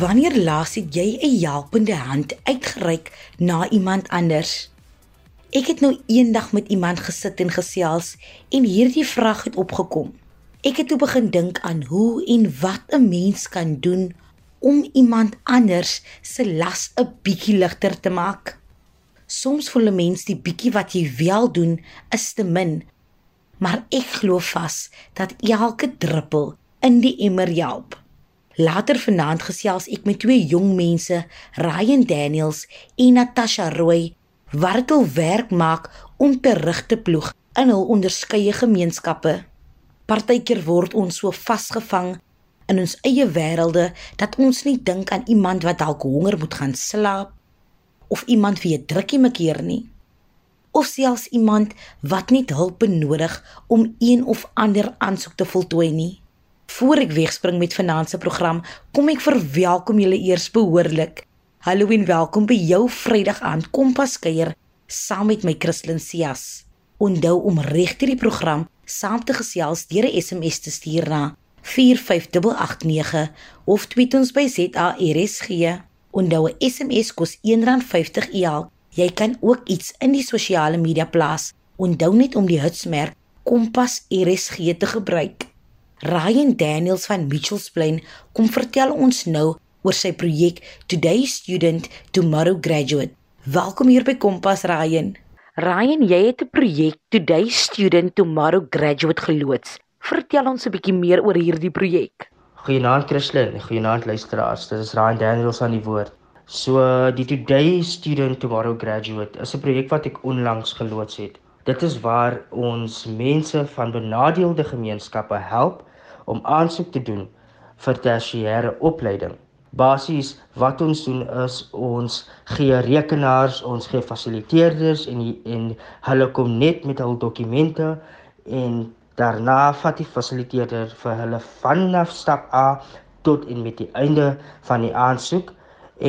Wanneer laas het jy 'n helpende hand uitgereik na iemand anders? Ek het nou eendag met iemand gesit en gesels en hierdie vraag het opgekom. Ek het toe begin dink aan hoe en wat 'n mens kan doen om iemand anders se las 'n bietjie ligter te maak. Soms voel 'n mens die bietjie wat jy wel doen is te min, maar ek glo vas dat elke druppel in die emmer help. Later vanaand gesels ek met twee jong mense, Ryan Daniels en Natasha Roy, wat hul werk maak om terug te ploeg in hul onderskeie gemeenskappe. Partykeer word ons so vasgevang in ons eie wêrelde dat ons nie dink aan iemand wat dalk honger moet gaan slaap of iemand vir 'n drukkie mekeer nie of selfs iemand wat net hulp benodig om een of ander aansoek te voltooi nie. Voor ek wegspring met finansie program, kom ek verwelkom julle eers behoorlik. Hallo en welkom by jou Vrydag aand Kompas kuier saam met my Christlyn Cias. Onthou om regter die program saam te gesels deur 'n SMS te stuur na 45889 of tweet ons by ZARSG. Onthou 'n SMS kos R1.50 elk. Jy kan ook iets in die sosiale media plaas. Onthou net om die hitsmerk Kompas RSG te gebruik. Ryan Daniels van Mitchells Plain kom vertel ons nou oor sy projek Today Student Tomorrow Graduate. Welkom hier by Kompas Ryan. Ryan, jy het 'n projek Today Student Tomorrow Graduate geloods. Vertel ons 'n bietjie meer oor hierdie projek. Goeienaand Christlyn, goeienaand luisteraars. Dit is Ryan Daniels aan die woord. So die Today Student Tomorrow Graduate is 'n projek wat ek onlangs geloods het. Dit is waar ons mense van benadeelde gemeenskappe help om aansoek te doen vir tersiêre opleiding. Basies wat ons doen is ons gee rekenaars, ons gee fasiliteerders en en hulle kom net met hul dokumente en daarna vat die fasiliteerder vir hulle vanaf stap A tot en met die einde van die aansoek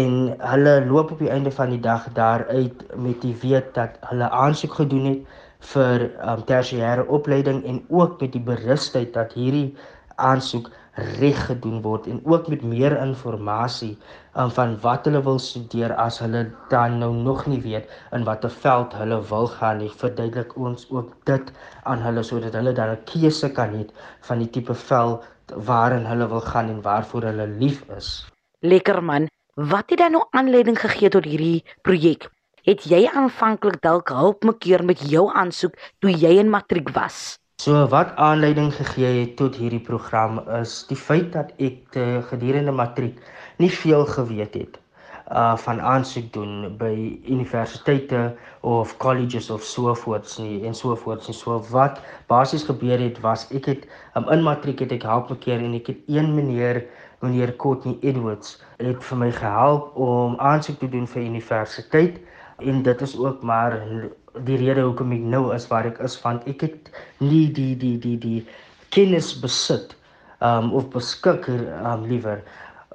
en hulle loop op die einde van die dag daar uit met die weet dat hulle aansoek gedoen het vir um, tersiêre opleiding en ook met die berusheid dat hierdie aansoek reg gedoen word en ook met meer inligting um, van wat hulle wil studeer as hulle dan nou nog nie weet in watter veld hulle wil gaan nie verduidelik ons ook dit aan hulle sodat hulle dan 'n keuse kan hê van die tipe veld waarin hulle wil gaan en waarvoor hulle lief is. Lekker man, wat het dan nou aanleiding gegee tot hierdie projek? Het jy aanvanklik dalk hulp mekeer met jou aansoek toe jy in matriek was? So wat aanleiding gegee het tot hierdie program is die feit dat ek te gedurende matriek nie veel geweet het uh van aansoek doen by universiteite of colleges of so voorts nie en so voorts nie. So wat basies gebeur het was ek het um, in matriek het ek help 'n keer en ek het een meneer meneer Courtney Edwards het vir my gehelp om aansoek te doen vir universiteit en dit is ook maar die rede hoekom ek nou is waar ek is want ek het nie die die die die kennis besit um of beskik um liewer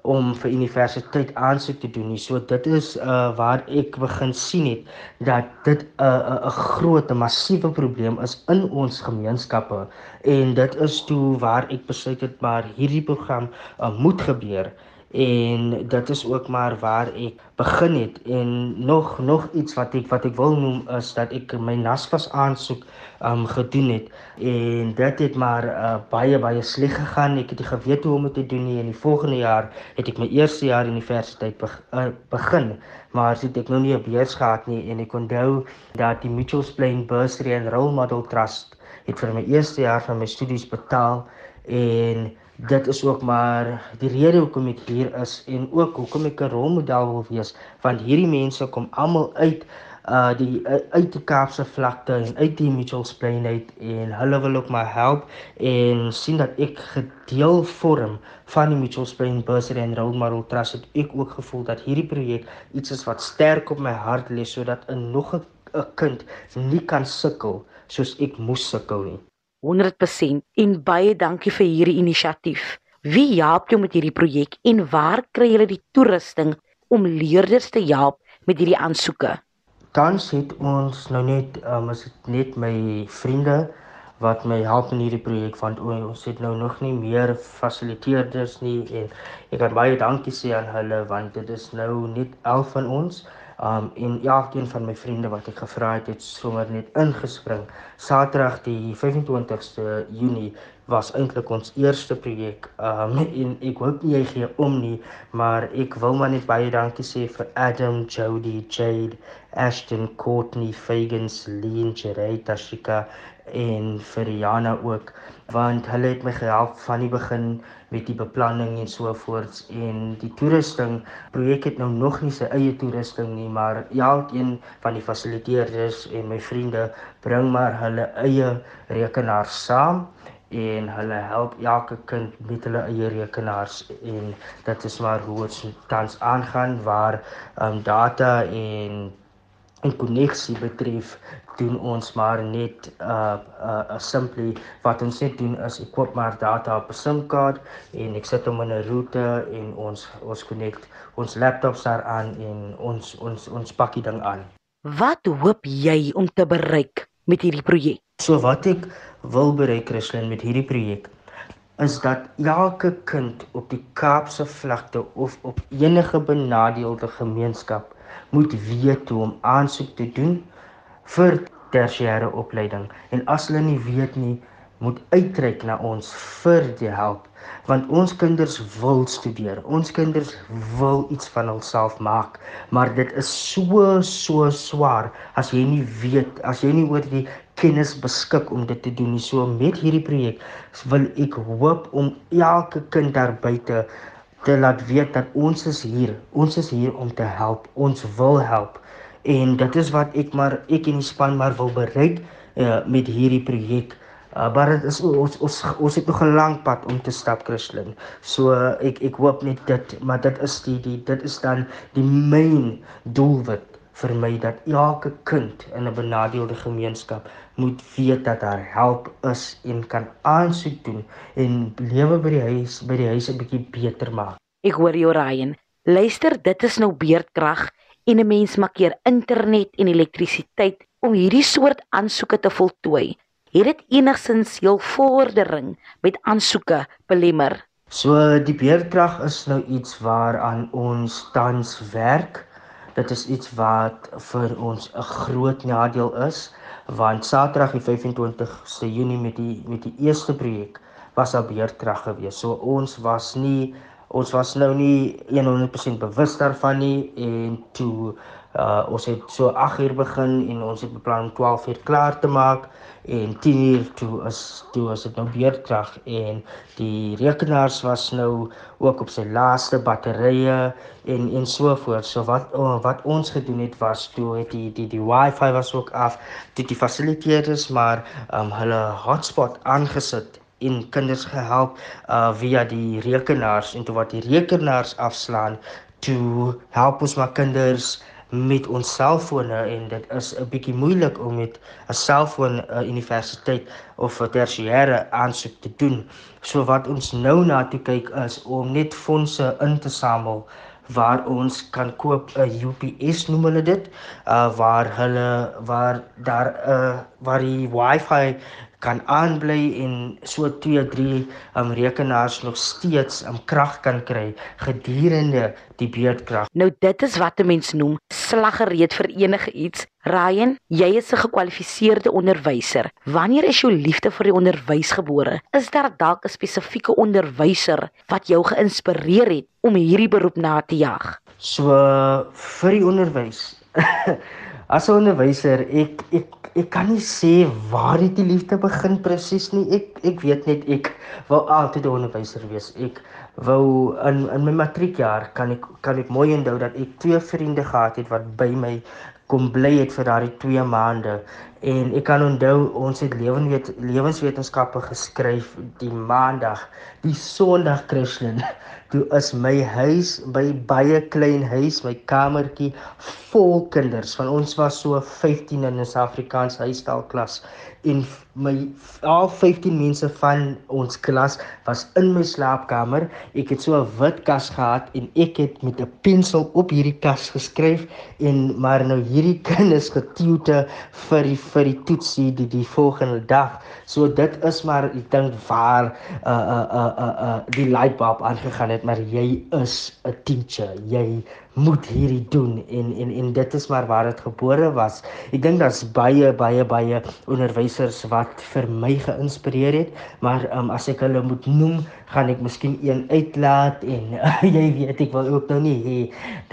om vir universiteit aansoek te doen nie. So dit is uh waar ek begin sien het dat dit 'n uh, 'n uh, 'n groot 'n massiewe probleem is in ons gemeenskappe en dit is toe waar ek besluit het maar hierdie program uh, moet gebeur en dit is ook maar waar ek begin het en nog nog iets wat ek wat ek wil noem is dat ek my NASFAS aansoek um gedoen het. En dit het maar uh, baie baie sleg gegaan. Ek het nie geweet hoe om dit te doen nie. En die volgende jaar het ek my eerste jaar universiteit be uh, begin. Maar sit ek nou nie 'n beurs gehad nie. En ek onthou dat die Mitchells Plain Bursary and Role Model Trust het vir my eerste jaar van my studies betaal. En dit is ook maar die rede hoekom ek hier is en ook hoekom ek 'n rolmodel wil wees want hierdie mense kom almal uit uh die uit die Kaapse vlakte en uit die Mitchells Plain uit en hulle wil ook maar help en sien dat ek gedeel vorm van die Mitchells Plain Bursary and Role Model Trust het ek ook gevoel dat hierdie projek iets is wat sterk op my hart lê sodat 'n nog 'n kind nie kan sukkel soos ek moes sukkel nie 100% en baie dankie vir hierdie inisiatief. Wie help jou met hierdie projek en waar kry julle die toerusting om leerders te help met hierdie aansoeke? Tans het ons nou net um, is dit net my vriende wat my help in hierdie projek want ons het nou nog nie meer fasiliteerders nie en ek kan baie dankie sê aan hulle want dit is nou net 11 van ons Um en elkeen van my vriende wat ek gevra het, het sommer net ingespring. Saterdag die 25ste Junie was eintlik ons eerste projek. Um en ek hoop nie jy gee om nie, maar ek wil maar net baie dankie sê vir Adam, Jody, Jade, Ashton, Courtney, Fagan, Celine, Jerry, Tashika en vir Jana ook want hulle het my gehelp van die begin met die beplanning en so voorts. En die toerusting projek het nou nog nie sy eie toerusting nie maar elkeen van die fasiliteerders en my vriende bring maar hulle eie rekenaar saam en hulle help elke kind met hulle eie rekenaars. En dit is maar hoe dit tans aangaan waar um, data en en koneksie betref doen ons maar net uh, uh, simply wat ons net doen is ek koop maar data op 'n SIM-kaart en ek sit hom in 'n router en ons ons connect ons laptops daar aan en ons ons ons pak die ding aan. Wat hoop jy om te bereik met hierdie projek? So wat ek wil bereik Christlyn met hierdie projek is dat elke kind op die Kaapse vlakte of op enige benadeelde gemeenskap moet weet hoe om aansoek te doen vir tersiêre opleiding. En as hulle nie weet nie moet uitreik na ons vir die help want ons kinders wil studeer. Ons kinders wil iets van hulself maak maar dit is so so swaar. As jy nie weet as jy nie oor die kennis beskik om dit te doen nie. So met hierdie projek wil ek hoop om elke kind daar buite te laat weet dat ons is hier ons is hier om te help ons wil help en dit is wat ek maar ek en die span maar wil bereik uh, met hierdie projek. Uh, maar dit is ons ons ons het nog 'n lang pad om te stap Christlyn. So uh, ek ek hoop net dit maar dit is die, die dit is dan die main doelwit vir my dat elke kind in 'n benadeelde gemeenskap moet weet dat daar help is en kan aansoek doen en lewe by die huis by die huis 'n bietjie beter maak. Ek hoor jou Ryan. Luister, dit is nou beerdkrag en 'n mens maak keer internet en elektrisiteit om hierdie soort aansoeke te voltooi. Het dit enigsins jou vordering met aansoeke belemmer? So die beerkrag is nou iets waaraan ons tans werk. Dit is iets wat vir ons 'n groot nadeel is want Saterdag die 25ste Junie met die met die eerste projek was daar beerkrag geweest. So ons was nie ons was nou nie 100% bewus daarvan nie en toe uh, ons het so 8 uur begin en ons het beplan om 12 uur klaar te maak en 10 uur toe is toe was dit nou beerdkrag en die rekenaars was nou ook op sy laaste batterye en en so voort. So wat oh, wat ons gedoen het was toe het die die die wifi was ook af dit die fasiliteerders maar um, hulle hotspot aangesit en kinders gehelp uh via die rekenaars en toe wat die rekenaars afslaan toe help ons maar kinders met ons selfone en dit is 'n bietjie moeilik om met 'n selfoon 'n universiteit of 'n tersiêre aansoek te doen. So wat ons nou na toe kyk is om net fondse in te samel waar ons kan koop 'n UPS noem hulle dit uh waar hulle waar daar 'n uh, waar die wifi kan aanbly en so 2 3 um, rekenaars nog steeds om um, krag kan kry gedurende die beurtkrag. Nou dit is wat 'n mens noem slaggereed vir enige iets. Ryan, jy is 'n gekwalifiseerde onderwyser. Wanneer is jou liefde vir die onderwys gebore? Is daar dalk 'n spesifieke onderwyser wat jou geïnspireer het om hierdie beroep na te jag? So vir die onderwys. As 'n onderwyser, ek ek ek kan nie sê waar dit die liefde begin presies nie. Ek ek weet net ek wou altyd 'n onderwyser wees. Ek wou in in my matriekjaar kan ek kan ek mooi onthou dat ek twee vriende gehad het wat by my kom bly het vir daardie 2 maande en ek kan onthou ons het lewenswet lewenswetenskappe geskryf die maandag die sonderdag Christen toe is my huis by baie klein huis my kamertjie vol kinders van ons was so 15 in 'n Suid-Afrikaanse huisstalklas en my al 15 mense van ons klas was in my slaapkamer. Ek het so 'n wit kas gehad en ek het met 'n pensel op hierdie kas geskryf en maar nou hierdie kinders getuute vir die vir die toetsie die die volgende dag. So dit is maar ek dink waar uh uh uh uh, uh die lightbulb aangegaan het, maar jy is 'n teacher. Jy moet hierdie doen en en en dit is maar waar dit gebore was. Ek dink daar's baie baie baie onderwysers wat vir my geïnspireer het, maar um, as ek hulle moet noem, gaan ek miskien een uitlaat en uh, jy weet ek wil ook nou nie hê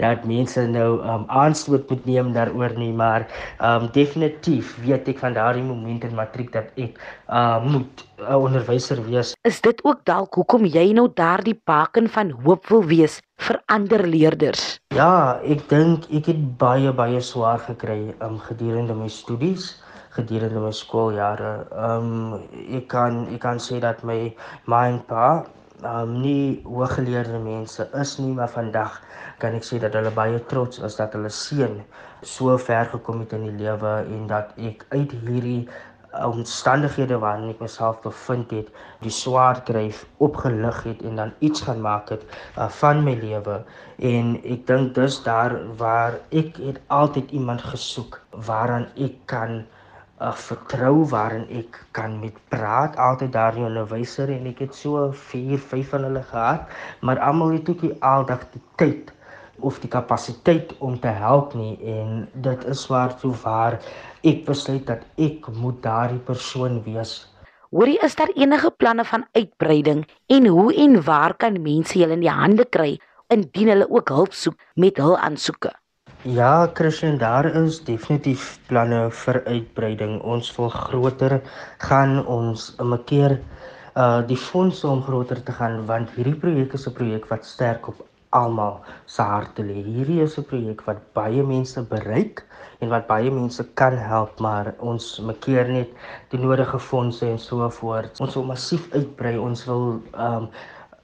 dat mense nou um, aanstoot moet neem daaroor nie, maar um, definitief weet ek van daardie moment in matriek dat ek uh, moet 'n onderwyser wees. Is dit ook dalk hoekom jy nou daardie baken van hoop wil wees vir ander leerders? Ja, ek dink ek het baie baie swaar gekry um, gedurende my studies gedurende my skooljare. Ehm um, ek kan ek kan sê dat my ma en pa ehm um, nie hooggeleerde mense is nie, maar vandag kan ek sê dat hulle baie trots is dat hulle seun so ver gekom het in die lewe en dat ek uit hierdie omstandighede waarin ek myself bevind het, die swaar kry opgelig het en dan iets gaan maak het uh, van my lewe. En ek dink dis daar waar ek het altyd iemand gesoek waaraan ek kan uh, vertrou waarin ek kan met praat. Altyd daar in 'n wyser en ek het so 4 5 van hulle gehad maar almal het ook nie aldag die tyd of die kapasiteit om te help nie. En dit is waar toe waar ek besluit dat ek moet daardie persoon wees. Hoorie, is daar enige planne van uitbreiding en hoe en waar kan mense julle in die hande kry indien hulle ook hulp soek met hul aansoeke? Ja, Christian, daar is definitief planne vir uitbreiding. Ons wil groter gaan, ons 'n keer uh die fondse om groter te gaan want hierdie projek is 'n projek wat sterk op almal se harte lê. Hierdie is 'n projek wat baie mense bereik en wat baie mense kan help, maar ons maak net die nodige fondse en so voort. Ons wil massief uitbrei. Ons wil ehm um,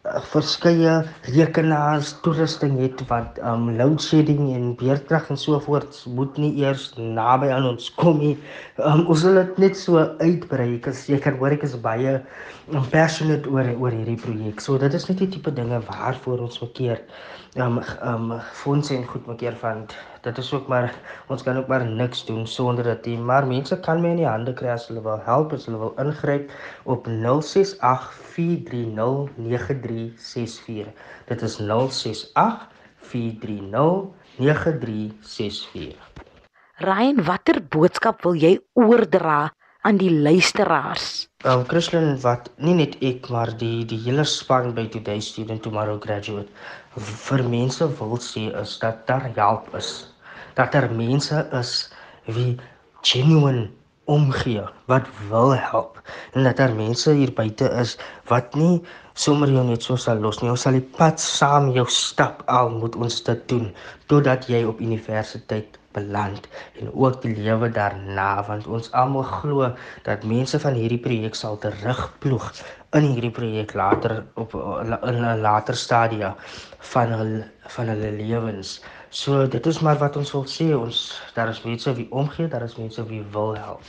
verskeie rekenaars toerusting het wat um load shedding en beerkrag en so voort moet nie eers naby aan ons kom nie. Um ons wil dit net so uitbrei. Ek is seker hoor ek is baie um, passionate oor oor hierdie projek. So dit is net die tipe dinge waarvoor ons verkeer um um fondse en goed maak van. Dit is ook maar ons kan ook maar niks doen sonder dat die maar mense kan my in die hande kry as hulle wil help as hulle wil ingryp op 0684309364 dit is 0684309364 Ryan watter boodskap wil jy oordra aan die luisteraars Um Christian wat nie net ek maar die die hele span by Today Student Tomorrow Graduate vir mense wil sê is dat daar help is. Dat daar mense is wie genuine omgee, wat wil help en dat daar mense hier buite is wat nie sommer jou net so sal los nie. Ons sal die pad saam jou stap al moet ons dit doen totdat jy op universiteit beland en ook die lewe daarna want ons almal glo dat mense van hierdie projek sal terugploeg in hierdie projek later op in 'n later stadia van hul van hulle lewens. So dit is maar wat ons wil sê ons daar is mense wie omgee, daar is mense wie wil help.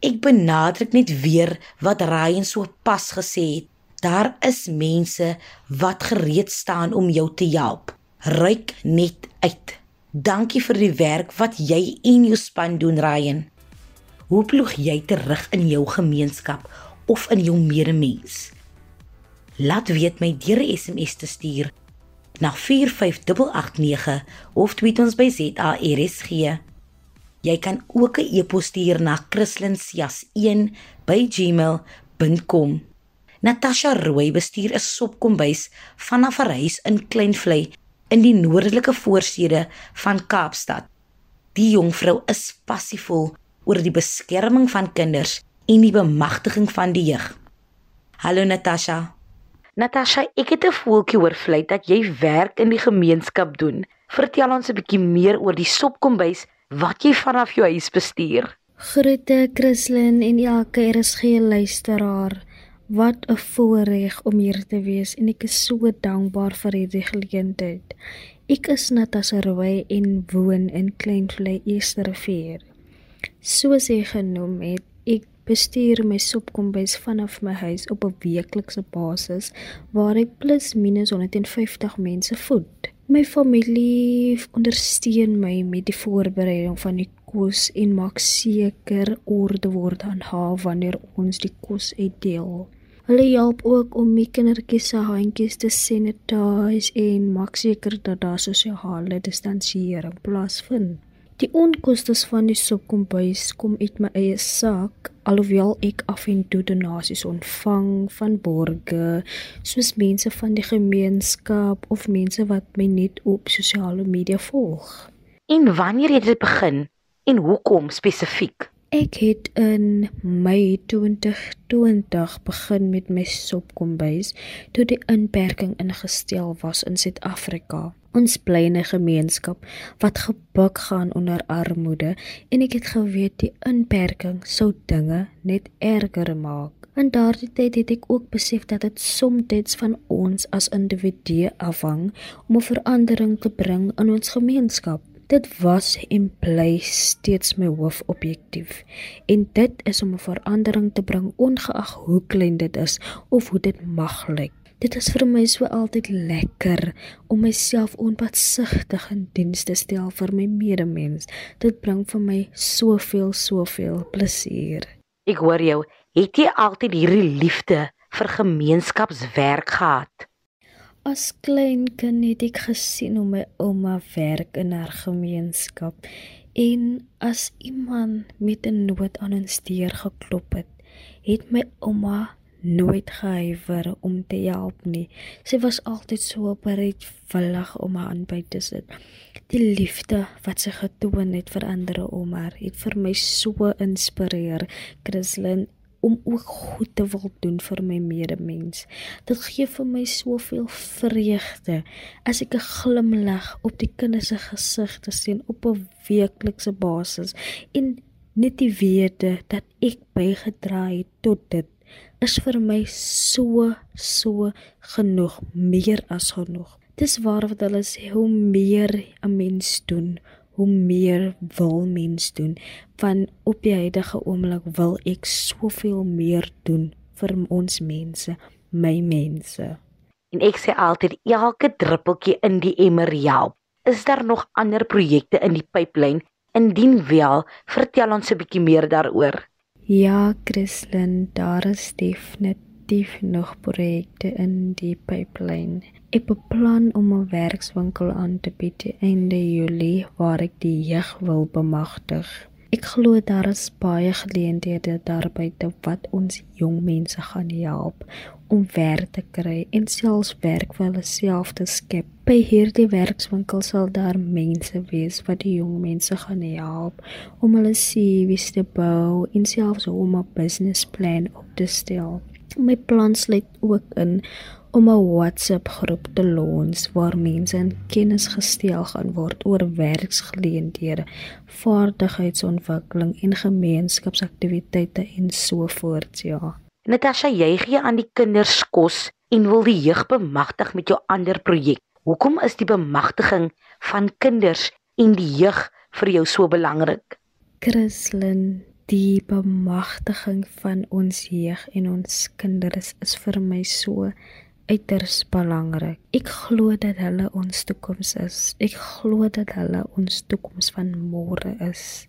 Ek benadruk net weer wat Ryan so pas gesê het. Daar is mense wat gereed staan om jou te help. Ryk net uit. Dankie vir die werk wat jy en jou span doen, Ryan. Hoe ploeg jy terug in jou gemeenskap of in jou medemens? Laat weet my deur 'n SMS te stuur na 45889 of tweet ons by ZARSG. Jy kan ook 'n e-pos stuur na christlinsjas1@gmail.com. Natasha Rooi bestuur 'n sopkombuis vanaf 'n huis in Kleinvlei in die noordelike voorstede van Kaapstad. Die jong vrou is passievol oor die beskerming van kinders en die bemagtiging van die jeug. Hallo Natasha. Natasha, ek het 'n voeltjie oor vlei dat jy werk in die gemeenskap doen. Vertel ons 'n bietjie meer oor die sopkombuis wat jy vanaf jou huis bestuur. Groete Christlyn en elke RSG luisteraar. Wat 'n voorreg om hier te wees en ek is so dankbaar vir hierdie geleentheid. Ek is Natasha Rooi en woon in Kleinvlei Esterrivier. Soos hy genoem het, ek bestuur my sopkombuis vanaf my huis op 'n weeklikse basis waar ek plus minus 150 mense voed. My familie ondersteun my met die voorbereiding van die kos en maak seker orde word aanhou wanneer ons die kos uitdeel. Hulle help ook om my kindertjies se handjies te sanitize en maak seker dat daar sosiale distansiering plaasvind. Die onkoste van die sopkombuis kom uit my eie sak, alhoewel ek af en toe donasies ontvang van borge, soos mense van die gemeenskap of mense wat my net op sosiale media volg. En wanneer het dit begin en hoekom spesifiek? Ek het in Mei 2020 begin met my sopkombuis toe die inperking ingestel was in Suid-Afrika. Ons bly in 'n gemeenskap wat gebuk gaan onder armoede en ek het geweet die inperking sou dinge net erger maak. In daardie tyd het ek ook besef dat dit soms van ons as individue afhang om 'n verandering te bring in ons gemeenskap. Dit was en bly steeds my hoofobjektief en dit is om 'n verandering te bring ongeag hoe klein dit is of hoe dit mag lyk. Dit is vir my so altyd lekker om myself onpatsigtig in diens te stel vir my medemens. Dit bring vir my soveel soveel plesier. Ek hoor jou, het jy altyd hierdie liefde vir gemeenskapswerk gehad? As klein kind het ek gesien hoe my ouma werk in haar gemeenskap en as iemand met 'n nood aan ons deur geklop het, het my ouma nooit gehuiwer om te help nie. Sy was altyd so bereidwillig om haar aan by te sit. Die liefde wat sy getoon het vir ander haar het vir my so inspireer, Christlyn om ook goed te wil doen vir my medemens. Dit gee vir my soveel vreugde as ek 'n glimlag op die kinders se gesigte sien op 'n weeklikse basis en net die wete dat ek bygedra het tot dit is vir my so so genoeg, meer as genoeg. Dis waar wat hulle sê, hoe meer 'n mens doen, hoe meer wil mens doen. Van op die huidige oomblik wil ek soveel meer doen vir ons mense, my mense. En ek sê altyd elke druppeltjie in die emmer help. Is daar nog ander projekte in die pipeline? Indien wel, vertel ons 'n bietjie meer daaroor. Ja, Christlyn, daar is definitief nog projekte in die pipeline. Ek beplan om 'n werkswinkel aan te bied einde Julie waar ek die jeug wil bemagtig. Ek glo daar is baie geleenthede daar buite wat ons jong mense gaan help om werk te kry en selfs werk vir hulle self te skep. By hierdie werkswinkel sal daar mense wees wat die jong mense gaan help om hulle CV's te bou en selfs om 'n businessplan op te stel. My plan sluit ook in om 'n WhatsApp groep te lons waar mense in kennis gestel gaan word oor werksgeleenthede, vaardigheidsontwikkeling en gemeenskapsaktiwiteite en so voort, ja. Natasha, jy gee aan die kinders kos en wil die jeug bemagtig met jou ander projek. Hoekom is die bemagtiging van kinders en die jeug vir jou so belangrik? Christlyn, die bemagtiging van ons jeug en ons kinders is vir my so uiters belangrik. Ek glo dat hulle ons toekoms is. Ek glo dat hulle ons toekoms van môre is.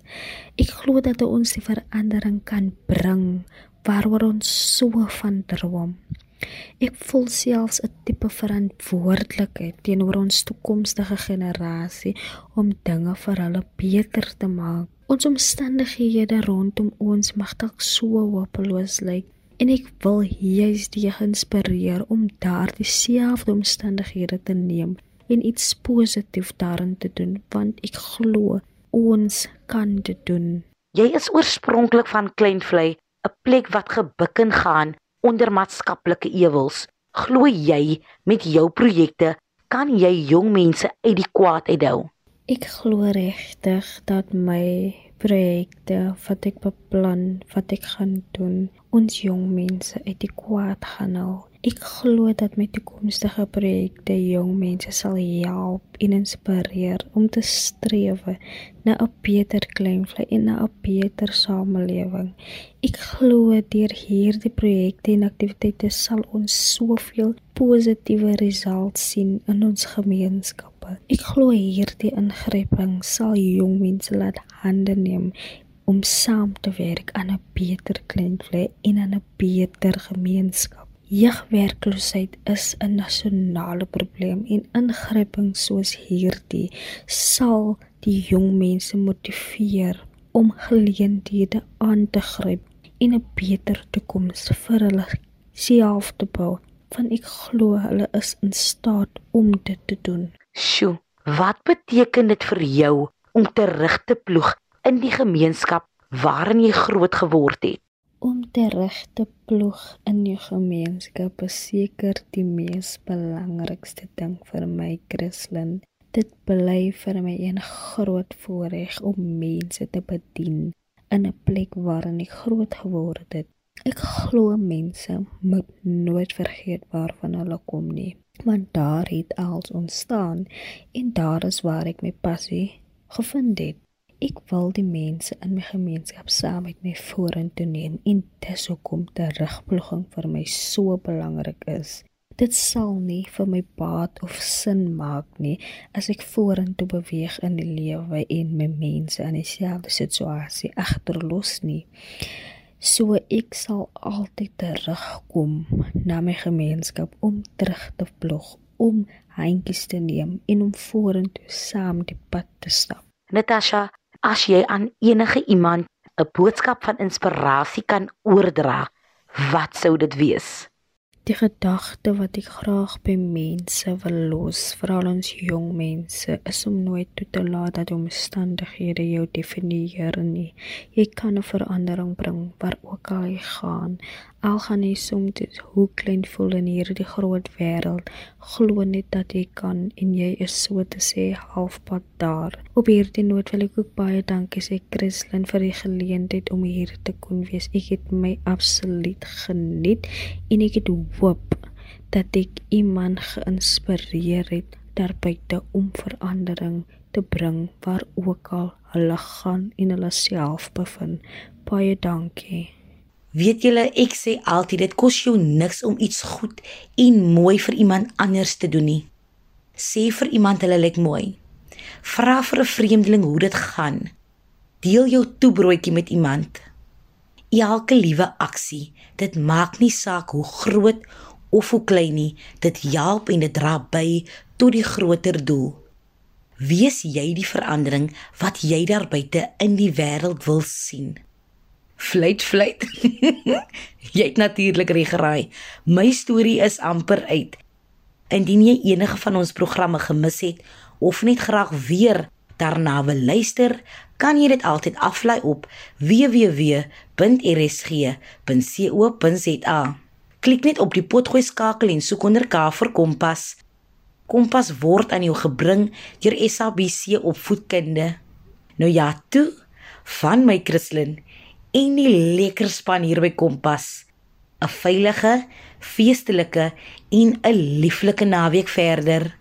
Ek glo dat ons die verandering kan bring waaroor ons so van droom. Ek voel selfs 'n tipe verantwoordelikheid teenoor ons toekomstige generasie om dinge vir hulle beter te maak. Ons omstandighede rondom ons mag dalk so hopeloos lyk en ek wil juis die inspireer om daardie selfde omstandighede te neem en iets positief daarin te doen want ek glo ons kan dit doen. Jy is oorspronklik van Kleinvlei 'n plek wat gebukken gaan onder maatskaplike ewels. Glo jy met jou projekte kan jy jong mense uit die kwaad uithou? Ek glo regtig dat my projekte wat ek beplan, wat ek gaan doen, ons jong mense uit die kwaad gaan hou. Ek glo dat met toekomstige projekte jong mense sal help en inspireer om te streef na 'n beter kleinvlei en na 'n beter samelewing. Ek glo deur hierdie projekte en aktiwiteite sal ons soveel positiewe resultate sien in ons gemeenskappe. Ek glo hierdie ingryping sal jong mense laat hande neem om saam te werk aan 'n beter kleinvlei en aan 'n beter gemeenskap. Jeugwerkloosheid is 'n nasionale probleem en ingryping soos hierdie sal die jong mense motiveer om geleenthede aan te gryp en 'n beter toekoms vir hulle self te bou. Want ek glo hulle is in staat om dit te doen. Sjoe, wat beteken dit vir jou om terug te ploeg in die gemeenskap waarin jy groot geword het? Om terug te ploeg in jou gemeenskap is seker die mees belangrikste ding vir my Christlyn. Dit bly vir my 'n groot voorreg om mense te bedien in 'n plek waarin ek groot geword het. Ek glo mense moet nooit vergeet waarvan hulle kom nie. Want daar het als ontstaan en daar is waar ek my passie gevind het. Ek wil die mense in my gemeenskap saam met my vorentoe neem en dis hoekom terugploeging vir my so belangrik is. Dit sal nie vir my baat of sin maak nie as ek vorentoe beweeg in die lewe en my mense in dieselfde situasie agterlos nie. So ek sal altyd terugkom na my gemeenskap om terug te ploeg, om handjies te neem en om vorentoe saam die pad te stap. Natasha, as jy aan enige iemand 'n boodskap van inspirasie kan oordra, wat sou dit wees? Die gedagte wat ek graag by mense wil los, veral ons jong mense, is om nooit toe te laat dat omstandighede jou definieer nie. Jy kan 'n verandering bring waar ook al jy gaan. Al gaan jy soms hoe klein voel in hierdie groot wêreld, glo net dat jy kan en jy is so te sê halfpad daar. Op hierdie noot wil ek ook baie dankie sê Christlyn vir die geleentheid om hier te kon wees. Ek het my absoluut geniet en ek het hoop dat ek iemand geïnspireer het daarbuite om verandering te bring waar ook al hulle gaan en hulle self bevind. Baie dankie. Weet julle, ek sê altyd dit kos jou niks om iets goed en mooi vir iemand anders te doen nie. Sê vir iemand hulle lyk mooi. Vra vir 'n vreemdeling hoe dit gaan. Deel jou toebroodjie met iemand. Elke liewe aksie, dit maak nie saak hoe groot of hoe klein nie, dit help en dit dra by tot die groter doel. Wees jy die verandering wat jy daar buite in die wêreld wil sien. Fluit fluit. jy het natuurlik reg geraai. My storie is amper uit. Indien jy enige van ons programme gemis het of net graag weer daarna wil luister, kan jy dit altyd aflaai op www.rsg.co.za. Klik net op die potgooi skakel en soek onder K vir Kompas. Kompas word aan jou gebring deur SABC opvoedkunde. Nou ja, toe van my Christlyn en die lekker span hier by Kompas. 'n Veilige, feestelike en 'n lieflike naweek verder.